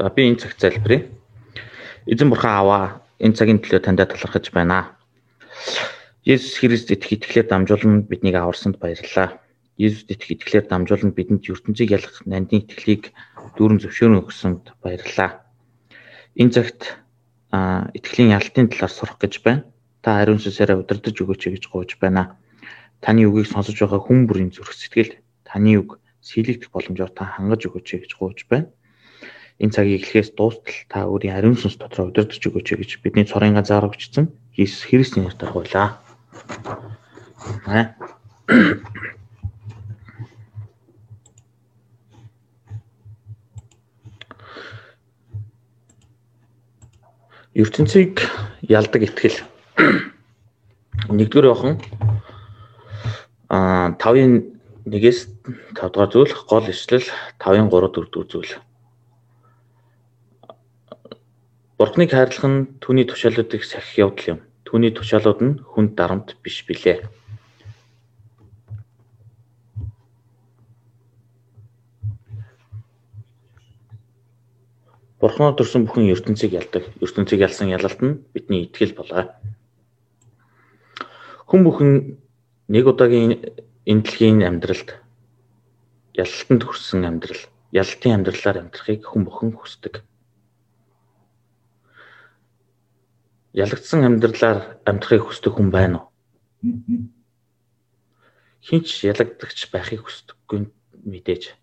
За би энэ цаг залбирая. Эзэн бурхан аваа энэ цагийн төлөө таньда талархаж байна. Есүс Христ итгэх итгэлээр дамжуулан биднийг аварсанд баярлалаа. Есүст итгэх итгэлээр дамжуулан бидэнд ертөнцийг ялах нандин итгэлийг дүүрэн зөвшөөрөн өгсөнд баярлалаа. Энэ цагт итгэлийн ялтын талаар сурах гэж байна. Та ариун сүнсээрээ удирдах өгөөч гэж гуйж байна. Таны үгийг сонсож байгаа хүн бүрийн зүрх сэтгэл таны үг сэлэгдэх боломжоор та хангаж өгөөч гэж гуйж байна энэ цагийг эхлэхээс дуустал та өөрийн ариун сүнс дотроо удирдах өгөөч гэж бидний цорын ганцаар өгчсөн Иесус Христийн нэрээр гуйлаа. Аа. ертөнцийг ялдаг итгэл нэгдүгээр охин а 5-ын 1-ээс 5 дугаар зүйл гол ишлэл 5-ын 3 4 дугаар зүйл Бурхныг хайрлах нь түүний тушаалуудыг сахих явдал юм. Түүний тушаалууд нь хүнд дарамт биш билээ. Бурхнаар төрсэн бүхэн ертөнцийг ялдаг. ертөнцийг ялсан ялалт нь бидний итгэл болгоо. Хүн бүхэн нэг удаагийн энэ дэлхийн амьдралд ялалтанд хүрсэн амьдрал, ялалтын амьдралаар амьдрахыг хүн бүхэн хүсдэг. Ялагдсан амьдралаар амьдрахыг хүсдэг хүн байна уу? Хинч ялагдагч байхыг хүсдэггүй мэдээж.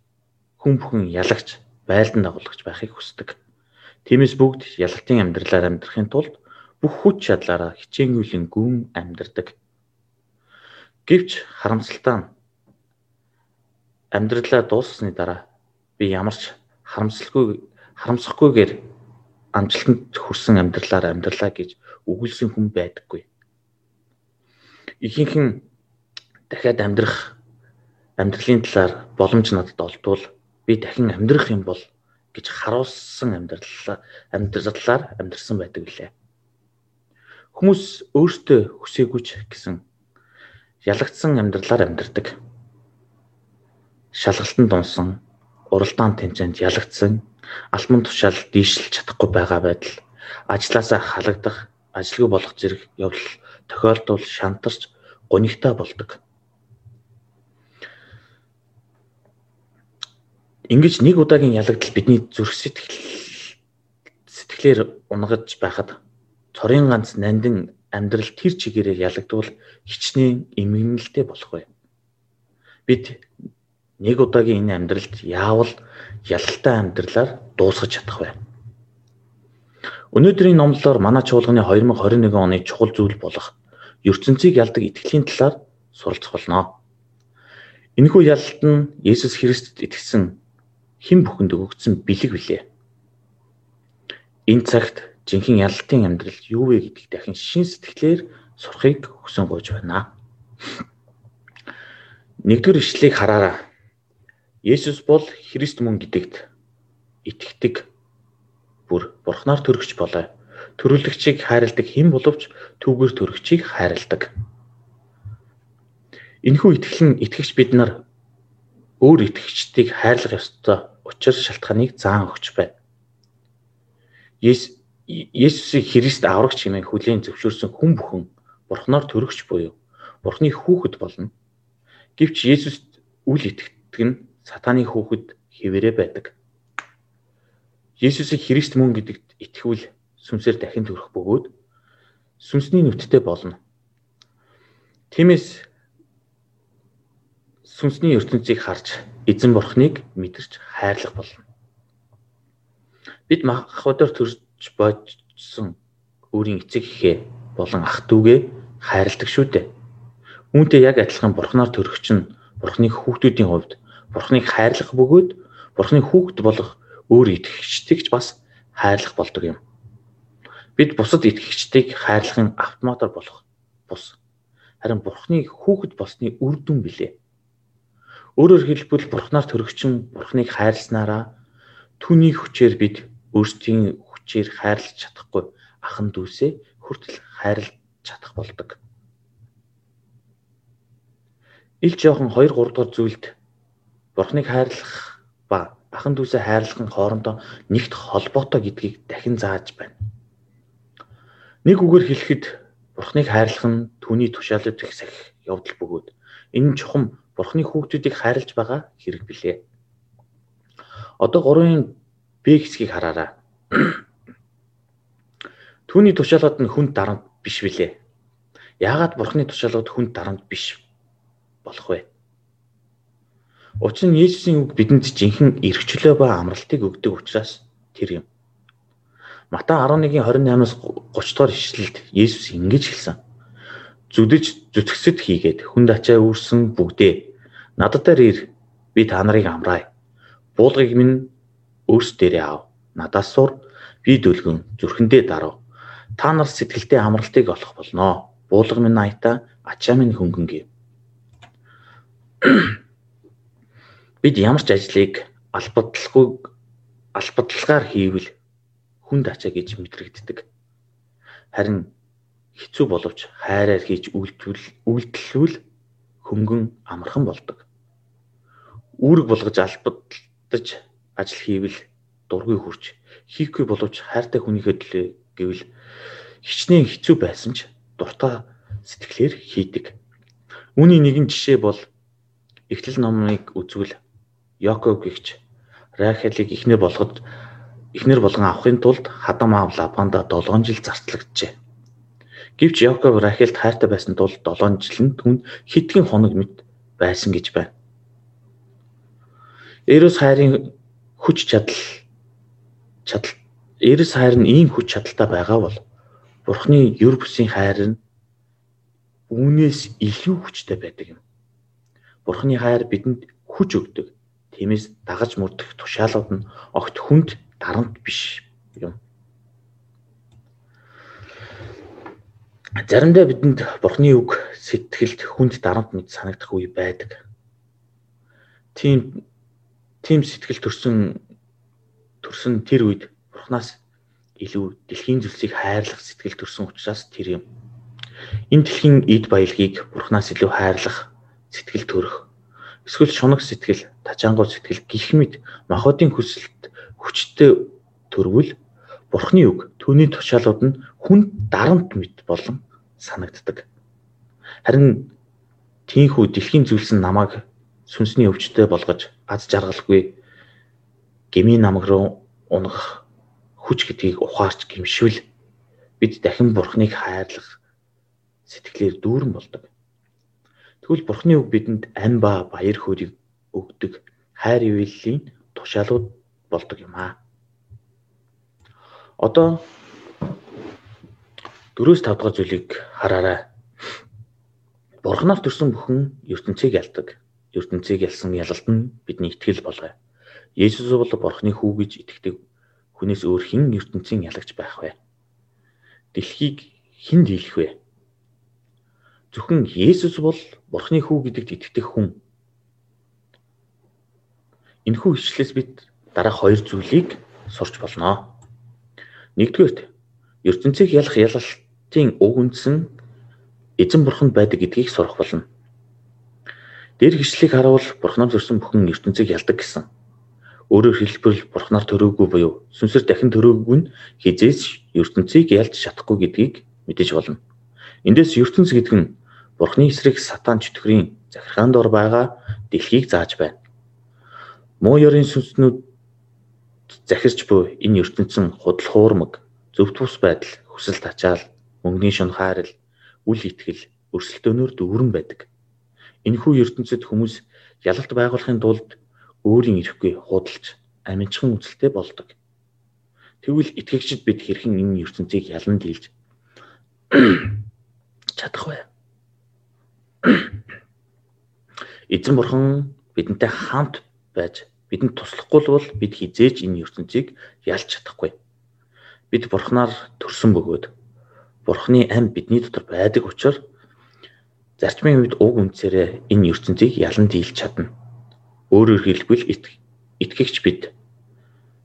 Хүн бүхэн ялагч, байлдан дагуулгач байхыг хүсдэг. Тиймээс бүгд ялалтын амьдралаар амьдрахын тулд бүх хүч чадлаараа хичээнгүйлэн гүн амьдрдаг. Гэвч харамсалтай нь амьдралаа дуусгасны дараа би ямарч харамсалгүй харамсахгүйгээр амжилтанд хүрсэн амьдралаар амьдралаа гэж өгүүлсэн хүн байдаггүй. Ихэнх нь дахиад амьдрах амьдралын талаар боломж надад олдвол би дахин амьдрах юм бол гэж харуулсан амьдралаа амьдралаар амьдрсан байдаг билээ. Хүмүүс өөртөө хүсээгүйч гэсэн ялагдсан амьдралаар амьдрдаг. Шалгалтанд унсан, уралдаан тэмцээнд ялагдсан албан тушаал дийшилж чадахгүй байгаа байдал ажлаасаа халагдах, ажилгүй болох зэрэг явдал тохиолдвол шантарч гонигтай болдог. Ингэж нэг удаагийн ялагдал бидний зүрх сэтгэл сэтгэлээр унгаж байхад цорын ганц нандин амьдрал тэр чигээрээ ялагдвал хичнээн эмгэнэлтэй болох бай. Бид нэг удаагийн энэ амьдралд яавал ялалтай амьдралаар дуусгаж чадах вэ? Өнөөдрийн номлолоор манай чуулганы 2021 оны чухал зүйл болох ертөнцийг ялдаг итгэлийн талаар суралцах болно. Энэхүү ялалт нь Есүс Христэд итгэсэн хэн бүхэнд өгөгдсөн бэлэг билээ. Энэ цагт жинхэнэ ялалтын амьдрал юу вэ гэдгийг дахин шин сэтгэлээр сурахыг хүсэн гойж байна. Нэгдүгээр ишлэгийг хараараа. Есүс бол Христ мөн гэдэгт итгэдэг бүр бурхнаар төрөгч болоо. Төрөлөгчийг хайрладаг хэн боловч түүгээр төрөгчийг хайрладаг. Энэхүү итгэл нь итгэгч бид нар өөр итгэгчдийг хайрлах ёстой учир шалтгааныг заан өгч байна. Есүсийг Христ аврагч хэмээн хүлээн зөвшөөрсөн хүн бүхэн бурхнаар төрөгч буюу бурхны хүүхэд болно. Гэвч Есүст үл итгэдэг нь сатаны хүүхэд хэвээрээ байдаг. Есүсийг Христ мөн гэдэгт итгэвэл сүнсээр дахин төрөх бөгөөд сүнсний нүдтэй болно. Тиймээс сүнсний ертөнцийг харж эзэн бурхныг мэдэрч хайрлах болно. Бид махбодоор төрж бодсон өөрийн эцэг эхээ болон ах дүүгээ хайрладаг шүү дээ. Үүнтэй яг адилхан бурхнаар төрөгч нь бурхны хүүхдүүдийн хувьд Бурхныг хайрлах бөгөөд Бурхны хүүхэд болох өөр итгэгчдийг ч бас хайрлах болдог юм. Бид бусад итгэгчдийг хайрлахын автоматар болох бус. Харин Бурхны хүүхэд болсны үр дүн билээ. Өөрөөр хэлбэл Бурхнаар төрөгчин Бурхныг хайрласнараа түүний хүчээр бид өөрсдийн хүчээр хайрлаж чадахгүй ахан дүүсээ хүртэл хайрлаж чадах болдог. Ил жоохон 2 3 дугаар зүйлд Бурхныг хайрлах ба ахан дүүсээ хайрлах нь хоорондоо нэгт холбоотой гэдгийг дахин зааж байна. Нэг үгээр хэлэхэд Бурхныг хайрлах нь түүний тушаалд их сахих явдал бөгөөд энэ нь чухам Бурхны хүүхдүүдийг хайрлаж байгаа хэрэг билээ. Одоо 3-ын Б хэсгийг хараарай. Түүний тушаалууд нь хүнд дарамт биш билээ. Яагаад Бурхны тушаалууд хүнд дарамт биш болох вэ? Учир нь Есүсийн үг бидэнд жинхэнэ эрхчлөө ба амралтыг өгдөг учраас тэр юм. Матай 11:28-аас 30 дугаар ишлэлд Есүс ингэж хэлсэн. Зүдэж зүтгсэд хийгээд хүнд ачаа үүрсэн бүгдээ надад ир би та нарыг амраая. Буулгыг минь өөрс дээрээ ав. Надаас сур би дүлгэн зүрхэндээ дарав. Та нар сэтгэлдээ амралтыг олох болноо. Буулга минь аятаа ачаа минь хөнгөн гэв. Бид ямар ч ажлыг албадлахгүй албадлагаар хийвэл хүнд ачаа гэж мэдрэгддэг. Харин хэцүү боловч хайраар хийж үйлдэл үйлдэлвэл хөнгөн амархан болдог. Үүрэг болгож албадтаж ажил хийвэл дургүй хурж хийхгүй боловч хайртай хүнийхээ төлөө гэвэл хичнээн хэцүү байсан ч дуртай сэтгэлээр хийдэг. Үүний нэгэн жишээ бол Эхлэл номыг үзвэл Яков гихч Рахелийг эхнэр болгоод эхнэр болгон авахын тулд хадам аав Лабанда 7 жил зарцлагджээ. Гэвч Яков Рахелд хайртай байсан тул 7 жил нь түн хитгэн хоног мэт байсан гэж байна. Эрос хайрын хүч чадал чадал Эрос хайр нь ийм хүч чадалтай байгаа бол Бурхны юр бүсийн хайр нь үүнээс илүү хүчтэй байдаг юм. Бурхны хайр бидэнд хүч өгдөг Тиймээс дагаж мөрдөх тушаалууд нь огт хүнд дарамт биш юм. Заримдаа бидэнд Бурхны үг сэтгэлд хүнд дарамт мэт санагдах үе байдаг. Тийм тийм сэтгэл төрсөн төрсөн тэр үед Бурханаас илүү дэлхийн зүйлсийг хайрлах сэтгэл төрсөн учраас тэр юм. Энэ дэлхийн эд баялагийг Бурханаас илүү хайрлах сэтгэл төрөх эсвэл шунаг сэтгэл, тачаангуй сэтгэл гих мэд махбодын хүсэлт хүчтэй төрвөл Бурхны үг түүний тушаалууд нь хүн дарамт мэд болон санагддаг. Харин тийхүү дэлхийн зүйлсэн намайг сүнсний өвчтөй болгож аз жаргалгүй гмийн намаг руу унгах хүч гэдгийг ухаарч гимшвэл бид дахин бурхныг хайрлах сэтгэлээр дүүрэн болдог. Тэгвэл Бурхны үг бидэнд ам ба баяр хөөргийг өгдөг хайр ивэлийн тушаалууд болдог юм аа. Одоо 4-5 дахь зүйлийг хараарай. Бурханаас төрсэн бүхэн ертөнцийг ялдаг. ертөнцийг ялсан ялалт нь бидний итгэл болгоё. Есүс бол Бурхны хүү гэж итгэдэг хүнээс өөр хэн ертөнцийн ялагч байх вэ? Дэлхийг хэн дийлэх вэ? Зөвхөн Есүс бол Бурхны хүү гэдэгт итгэдэг хүн. Энэхүү ишлээс бид дараах хоёр зүйлийг сурч болно. Нэгдүгээрт ертөнцийг ялах ялалтын уг үндсэн эзэн бурханд байдаг гэдгийг сурах болно. Дээр хичлийг харуул бурхнаар зөрсөн бүхэн ертөнцийг ялдаг гэсэн. Өөрөөр хэлбэл бурхнаар төрөөгүй буюу сүнсээр дахин төрөөгүй нь хизээс ертөнцийг ялж чадахгүй гэдгийг мэдэж болно. Эндээс ертөнц гэдэг нь Бурхны эсрэг сатан чөтгөрийн захиргаанд ор байгаа дэлхийг зааж байна. Муу ёрын сүнснүүд захирч буй энэ ертөнцийн худал хуурмаг, зөв тус байдал, хүсэл тачаал, мөнгөний шун хайрал, үл итгэл, өрсөлдөөнөөр дүүрэн байдаг. Энэхүү ертөнцид хүмүүс ялалт байгуулахын тулд өөрийн ирэхгүй худалж, аминчхан үзэлтэй болдог. Тэгвэл итгэгчид бид хэрхэн энэ ертөнцийг ялан дийлж чадах вэ? Эзэн бурхан бидэнтэй хамт байж бидэнд туслахгүй бол бид хизээж энэ ертөнцийг ялж чадахгүй. Бид бурханаар төрсөн бөгөөд бурханы ам бидний дотор байдаг учраас зарчмын үед уг үнцээрээ энэ ертөнцийг ялан дийлж чадна. Өөрөөр хэлбэл итгэгч бид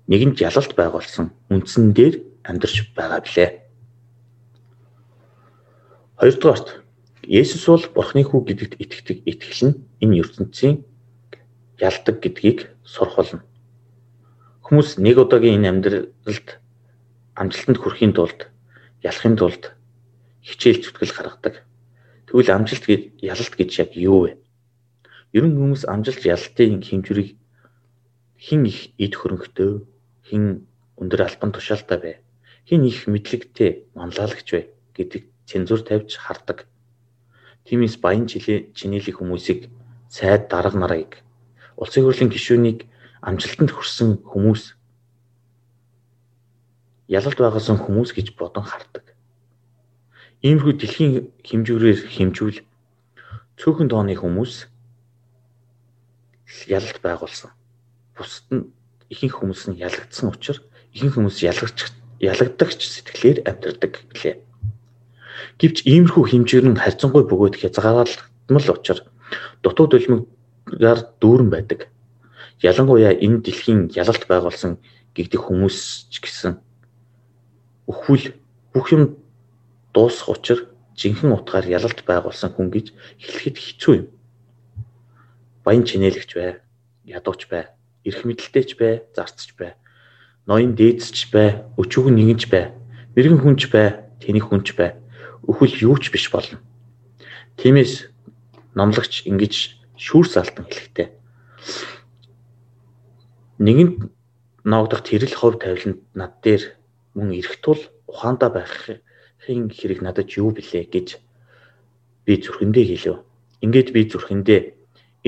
нэгэнт ялалт байгуулсан үндсэн дээр амьдарч байгаа билээ. Хоёрдугаарт Есүс бол Бурхны хүү гэдэгт итгэдэг итгэл нь энэ ертөнцийн ялдаг гэдгийг сурах болно. Хүмүүс нэг удаагийн энэ амьдралд амжилтанд хүрэхийн тулд ялахын тулд хичээл зүтгэл гаргадаг. Тэгвэл амжилт гэж ялалт гэж яг юу вэ? Ер нь хүмүүс амжилт ялалтын хэмжүүрийг хин их эд хөрөнгөтэй, хин өндөр албан тушаалтай вэ? Хин их мэдлэгтэй, манлайлагч вэ гэдэг цензур тавьж хардаг. Тиймээс баян чинээлийн хүмүүсийг сайд дарга нарыг улсын хурлын гишүүнийг амжилтанд хүрсэн хүмүүс ялалт байгуулсан хүмүүс гэж бодон хардаг. Иймэрхүү дэлхийн хэмжүүрээр хэмжүүл цөөхөн тооны хүмүүс ялалт байгуулсан. Бусад нь ихэнх хүмүүс нь ялагдсан учраас ихэнх хүмүүс ялагч ялагдагч сэтгэлээр амьдардаг гэлээ. Гэвч иймэрхүү хэмжээр нь харьцангуй бөгөөд хязгаарлалтмал учраас дутуу дөлмөгээр дүүрэн байдаг ялангуяа энэ дэлхийн ялалт байгуулсан гэгдэх хүмүүс ч гэсэн өхвөл бүх юм дуусах учраа жинхэнэ утгаар ялалт байгуулсан хүн гэж хэлэхэд хэцүү юм. Баян чинээлэгч бай, ядууч бай, эрх мэдэлтэйч бай, зарцч бай, ноён дээдсч бай, өчүүгэн нэгэнч бай, мэрэгэн хүнч бай, тэнэг хүнч бай. Өхвөл юу ч биш болно. Тиймээс номлогч ингэж шүүрс алтан хэлэхтэй нэгэнт ноогдох тэрэл хов тавиланд над дээр мөн ирэх тул ухаандаа байхын хэрэг надад юу билээ гэж би зүрхэндээ хэлв. Ингээд би зүрхэндээ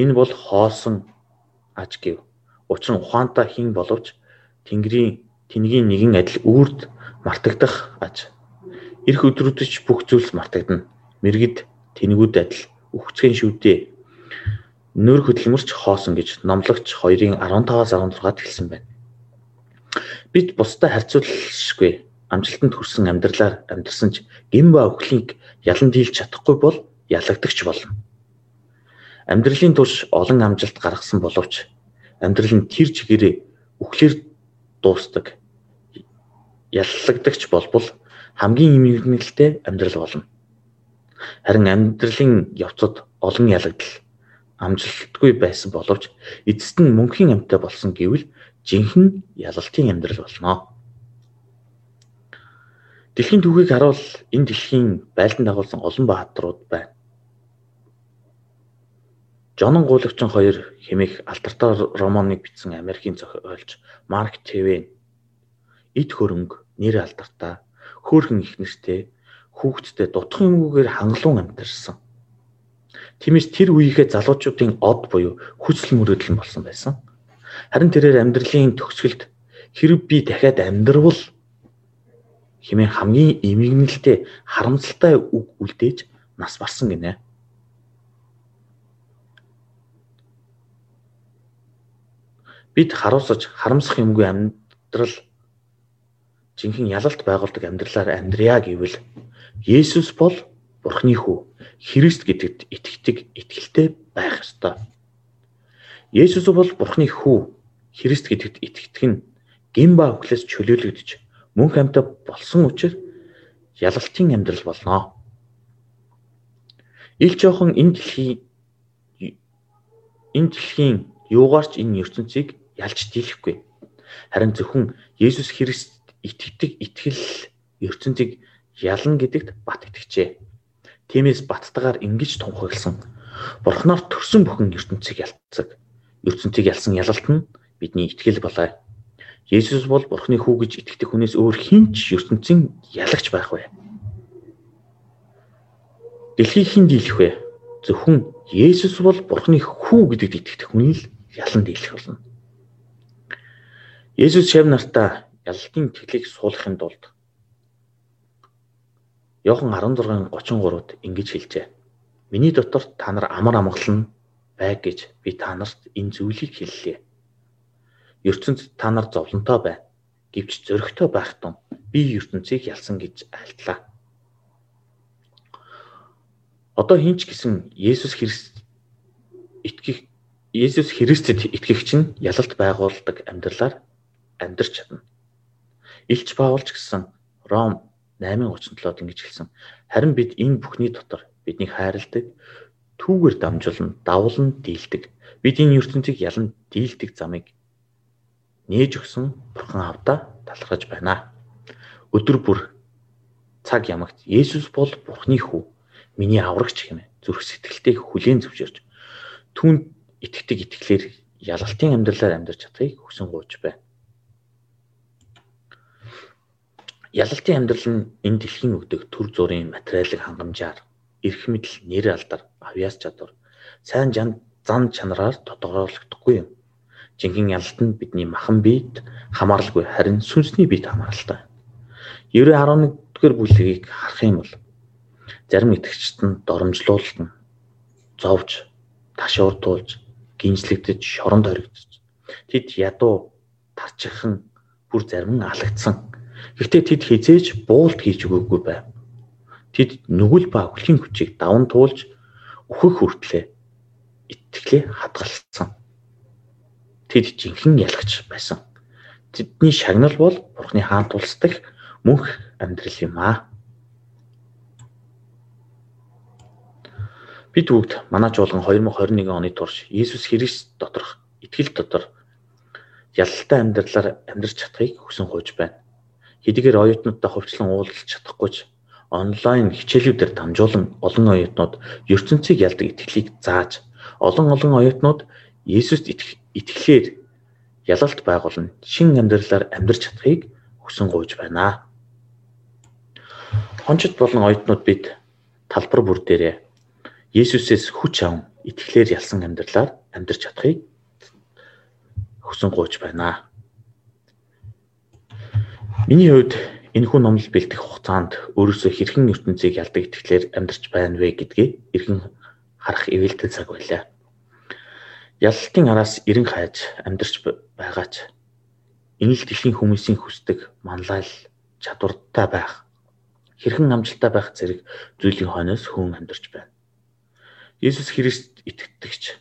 энэ бол хоосон аж гэв. Учир нь ухаантай хин боловч Тэнгэрийн тэнгийн нэгэн адил үрд мартагдах аж. Ирэх өдрүүдэд бүх зүйлс мартагдана. Мэргэд тэнгүүд адил үхцгэн шүдээ нөр хөдөлмөрч хоосон гэж номлогч 2-ын 15-аас 16-д хэлсэн байна. Бид бусдад харьцуулшгүй амжилтанд хүрсэн амьдралаар амьдарсан ч гин ба өхлийг ялан дийлж чадахгүй бол ялагдагч болно. Амьдралын турш олон амжилт гаргасан боловч амьдрал нь тэр чигээрээ үхлээр дуустдаг. Яллагдагч болбол хамгийн имэгнэлтэй амьдрал болно. Харин амьдралын явцад олон ялагдал амжилтгүй байсан боловч эцэст нь мөнхийн амьтаа болсон гэвэл жинхэнэ ялалтын амьдрал болно. Дэлхийн түүхийг харуул энэ дэлхийн байлдан дагуулсан олон баатарууд байна. Жонон гуулагчин хоёр хэмээх алдартай романыг бичсэн Америкийн зохиолч Марк Твен эд хөрөнгө нэр алдартай хөөрхөн их нэртэй хүүхдтэй дутхан юмгээр хангалуун амьдарсан. Тиймээс тэр үеийнхээ залуучуудын од буюу хүсэл мөрөөдөл нь болсон байсан. Харин тэрээр амьдралын төгсгөлд хэрэг би дахиад амьдрвал хэмээн хамгийн эмгэнэлтэй харамсалтай үг үлдээж нас барсан гинэ. Бид харуулсаж харамсах юмгүй амьдрал жинхэнэ ялалт байгуулдаг амьдралаар амьдрья гэвэл Есүс бол Бурхны хүү Христ гэдэгт итгэдэг итгэлтэй байх ёстой. Есүс бол Бурхны хүү Христ гэдэгт итгэдэг нь гин ба өхлөөс чөлөөлөгдөж мөн хамтаа болсон учраас ялалтын амьдрал болно. Ил жоохон энэ дэлхийн энэ дэлхийн юугаарч энэ ертөнцийг ялж дийлэхгүй. Харин зөвхөн Есүс Христ итгэдэг итгэл ертөнцийг ялна гэдэгт бат итгэжээ. Тиймээс баттайгаар ингэж тунхагласан. Бурхнаар төрсөн бүхэн ертөнцийг ялцдаг. ертөнцийг ялсан ялалт нь бидний итгэл болоо. Есүс бол Бурхны хүү гэж итгэдэг хүнээс өөр хинч ертөнцийн ялагч байх вэ? Дэлхийг хэн дийлэх вэ? Зөвхөн Есүс бол Бурхны хүү гэдэгт итгэдэг хүний л ялан дийлэх болно. Есүс шав нартаа ялалтын итгэлийг суулгахын тулд Йохан 16:33-д ингэж хэлжээ. Миний дотор та нар амар амгалан байг гэж би та нарт энэ зүйлийг хэллээ. ертөнд та нар зовлонтой байна. Гэвч зөрөгтэй байх тун би ертөнцийг ялсан гэж альтлаа. Одоо хинч гэсэн Есүс Христ итгэх Есүс Христэд итгэгч нь ялалт байгуулдаг амьдралаар амьдрч чадна. Илч Паулч гэсэн Ром 8:37-д ингэж хэлсэн. Харин бид энэ бүхний дотор биднийг хайрладаг, түүгээр дамжуулан, давлан дийлдэг. Бид энэ ертөнцийг ялан дийлдэг замыг нээж өгсөн Бурхан Аавда талархаж байна. Өдөр бүр цаг ямагт Есүс бол Бурхны хүү, миний аврагч хэмээн зүрх сэтгэлтэй хүлээн зөвшөөрч түүнд итгэдэг итгэлээр ялалтын амьдралаар амьдарч чадахыг хүсэн гуйж байна. Ялалтын амьдрал нь энэ дэлхийн өгдөг төр зүрийн материалын хангамжаар эрх мэдэл, нэр алдар, авьяас чадвар, сайн зан чанараар тодорхойлогдохгүй юм. Жинхэнэ ялалт нь бидний махан биед хамааралгүй харин сүнсний биед хамааралтай. 90.11-р бүлгийг харах юм бол зарим итгэгчид нь доромжлуулалт нь зовж, ташуурдуулж, гинжлэгдэж, шоронд хоригдсон. Тэд ядуу тарчихсан бүр зарим нь алагдсан. Гэхдээ тэд хизээж буулт хийж өгөөгүй байв. Тэд нүгэл ба өвлийн хүчийг даван туулж өөхөх хүртлээ итгэлээ хадгалсан. Тэд жинхэнэ ялагч байсан. Тэдний шагнал бол Бурхны хаант улс дах мөнх амьдрал юм аа. Бид бүгд манай чуулган 2021 оны турш Иесус Христ доторх итгэл дотор ялалтай амьдралаар амьдрч чадахыг хүсэн хууж байна. Хэдийгээр оюутнуудтай хувьчлан уулзах чадахгүй ч онлайн хичээлүүдээр дамжуулан олон оюутнууд ертөнцийг ялдаг итгэлийг зааж олон олон оюутнууд Иесуст итгэлээр ялалт байгуулна шин амьдралаар амьдрч чадахыг хүсэн гуйж байна. Хончид болон оюутнууд бид талбар бүр дээрээ Есүсээс хүч аван итгэлээр ялсан амьдралаар амьдрч чадахыг хүсэн гуйж байна. Миний хувьд энэхүү номлол бэлтгэх хугацаанд өөрөөсөө хэрхэн ертөнцийг ялдаг итгэлээр амьдрч байна вэ гэдгийг эргэн харах эвэлтэй цаг байлаа. Ялалтын араас эрен хайж амьдрч байгаач энэ л дэлхийн хүмүүсийн хүсдэг манлайл чадвартай байх хэрхэн амжилттай байх зэрэг зүйлийн хойноос хүн амьдарч байна. Есүс Христ итгэдэгч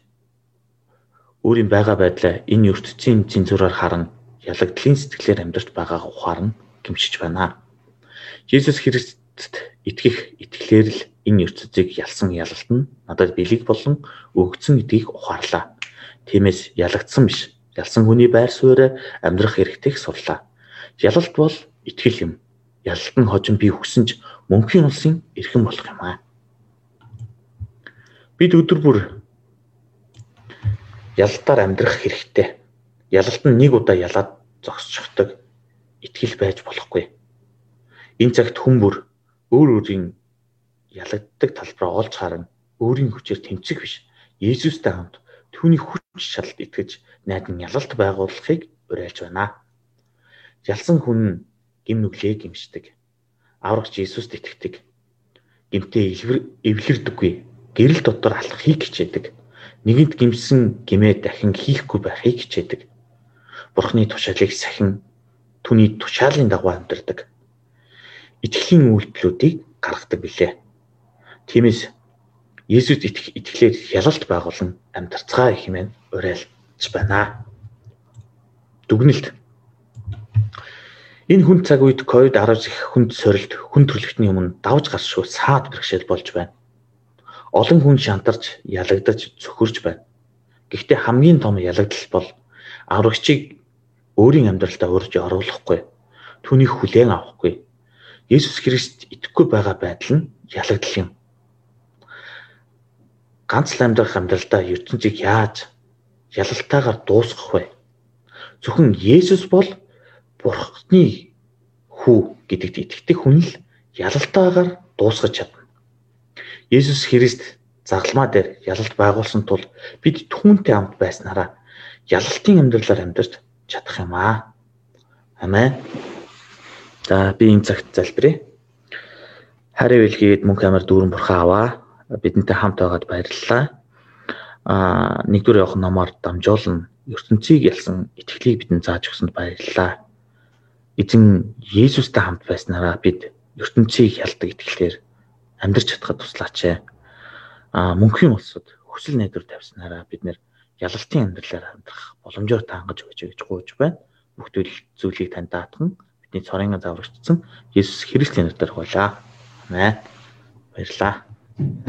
өөрийн байгаа байдлаа энэ ертөнцийн цэнзураар харан ялагдлын сэтгэлээр амьдарч байгааг ухаарна гэмшиж байна. Есүс Христэд итгэх итгэлээр л энэ ертөнцийг ялсан ялалт нь надад бэлэг болон өгцөн гэдгийг ухаарлаа. Тиймээс ялагдсан биш. Ялсан хүний байр сууриа амьдрах хэрэгтэйг сурлаа. Ялалт бол итгэл юм ялалтан хожим би хүсэн ч мөнхийн улсын эрхэм болох юм аа. Бид өдөр бүр ялалтаар амьдрах хэрэгтэй. Ялалт нь нэг удаа ялаад зогсчихдаг итгэл байж болохгүй. Энэ цагт хүн бүр өөр өөрийн ялагддаг талбараа олж харан өөрийн хүчээр тэмцэх биш. Есүстэй хамт түүний хүч чадалд итгэж найдан ялалт байгуулахыг уриалж байна. Ялсан хүн гим нүглээ гимшдэг. Аврагч Иесуст итгэдэг. Гимтээ эвлэрдэггүй. Гэрэл дотор алхахыг хичээдэг. Нэгэнт гимсэн гимээ дахин хийхгүй байхыг хичээдэг. Бурхны тушаалыг сахин түүний тушаалын дагуу амьдардаг. Итгэлийн үйлдэлүүдийг гаргадаг билээ. Тиймээс Есүс итгэх итгэлээр хяналт байгуулан амьдарцгаа хэмээн уриалж байна. Дүгнэлт Энэ хүн цаг үед ковид-19 их хүнд сорилт, хүн төрлөختний өмнө давж гаршгүй саад бэрхшээл болж байна. Олон хүн шантарч, ялагдаж, цөхөрж байна. Гэхдээ хамгийн том ялагдал бол аврагчийг өөрийн амьдралдаа урьж оруулахгүй, түүнийг хүлээн авахгүй. Есүс Христ итгэхгүй байгаа байдал нь ялагдал юм. Ганц л амьдрах амьдралдаа ертөнцийг яаж ялалтайгаар дуусгах вэ? Зөвхөн Есүс бол Бурхны хүү гэдэгт итгэдэг хүн л ялалтаагаар дуусгаж чадна. Есүс Христ загалмаа дээр ялалт байгуулсан тул бид түүнтэй хамт байснараа ялалтын амьдралаар амьдарч чадах юм аа. Амен. За би энэ цагт залбирая. Харин илгээд мөнх амар дүүрэн бурхан аваа. Бидэнтэй хамт байгаад баярлалаа. Аа нэгдүгээр явах номоор дамжуулан ертөнцийг ялсан итгэлийг бидэнд зааж өгсөнд баярлалаа эзэн Есүстэй хамт байснараа бид ертөнцийг хялдаг итгэлээр амьдрч чадхад туслаач. Аа мөнхийн улсад хүсэл найдвар тавьснараа бид нэр ялалтын амьдралаар амьдрах боломжоор таангаж өгч гэж гуйж байна. Бүх зүйлийг тань даатхан бидний цорын заврагчсан Есүс Христийн нэрээр хуйлаа. Амен. Баярлалаа.